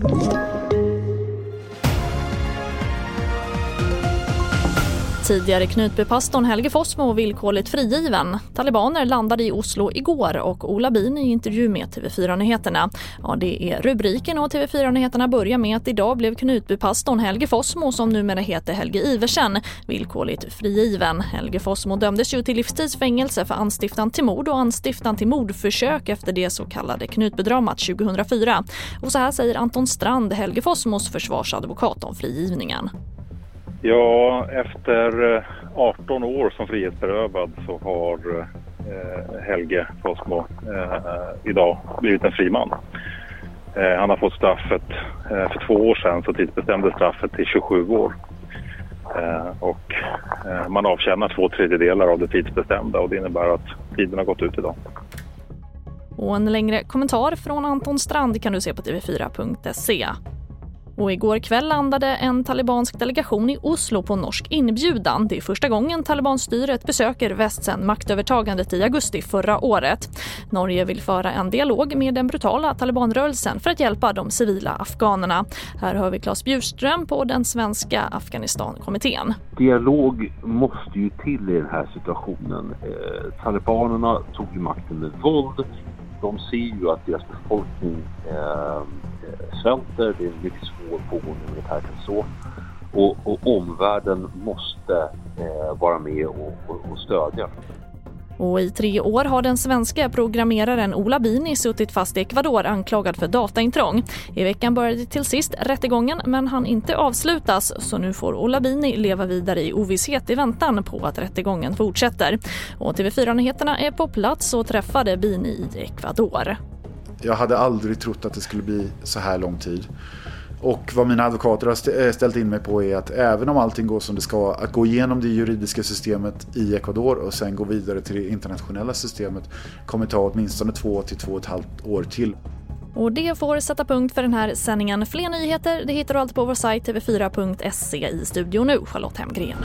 Thank you. Tidigare Knutbypastorn Helge Fossmo villkorligt frigiven. Talibaner landade i Oslo igår och Ola Bin i intervju med TV4-nyheterna. Ja, det är rubriken och TV4-nyheterna börjar med att idag blev Knutbypastorn Helge Fossmo som numera heter Helge Iversen villkorligt frigiven. Helge Fossmo dömdes ju till livstidsfängelse för anstiftan till mord och anstiftan till mordförsök efter det så kallade Knutbydramat 2004. Och så här säger Anton Strand, Helge Fossmos försvarsadvokat om frigivningen. Ja, efter eh, 18 år som frihetsberövad så har eh, Helge Fossmo eh, idag blivit en fri man. Han har fått straffet för två år sedan så tidsbestämde straffet till 27 år. Och man avtjänar två tredjedelar av det tidsbestämda och det innebär att tiden har gått ut idag. Och en längre kommentar från Anton Strand kan du se på tv4.se. Och igår kväll landade en talibansk delegation i Oslo på norsk inbjudan. Det är första gången talibanstyret besöker väst sedan maktövertagandet i augusti förra året. Norge vill föra en dialog med den brutala talibanrörelsen för att hjälpa de civila afghanerna. Här hör vi Claes Bjurström på den svenska Afghanistankommittén. Dialog måste ju till i den här situationen. Eh, talibanerna tog ju makten med våld. De ser ju att deras befolkning eh, svälter, det är en mycket svår pågående militär katastrof. Och, och omvärlden måste eh, vara med och, och, och stödja. Och I tre år har den svenska programmeraren Ola Bini suttit fast i Ecuador anklagad för dataintrång. I veckan började till sist rättegången men han inte avslutas så nu får Ola Bini leva vidare i ovisshet i väntan på att rättegången fortsätter. Och TV4-nyheterna är på plats och träffade Bini i Ecuador. Jag hade aldrig trott att det skulle bli så här lång tid. Och vad mina advokater har eh, ställt in mig på är att även om allting går som det ska, att gå igenom det juridiska systemet i Ecuador och sen gå vidare till det internationella systemet kommer ta åtminstone två till två och ett halvt år till. Och det får sätta punkt för den här sändningen. Fler nyheter det hittar du alltid på vår sajt tv4.se i studion nu, Charlotte Hemgren.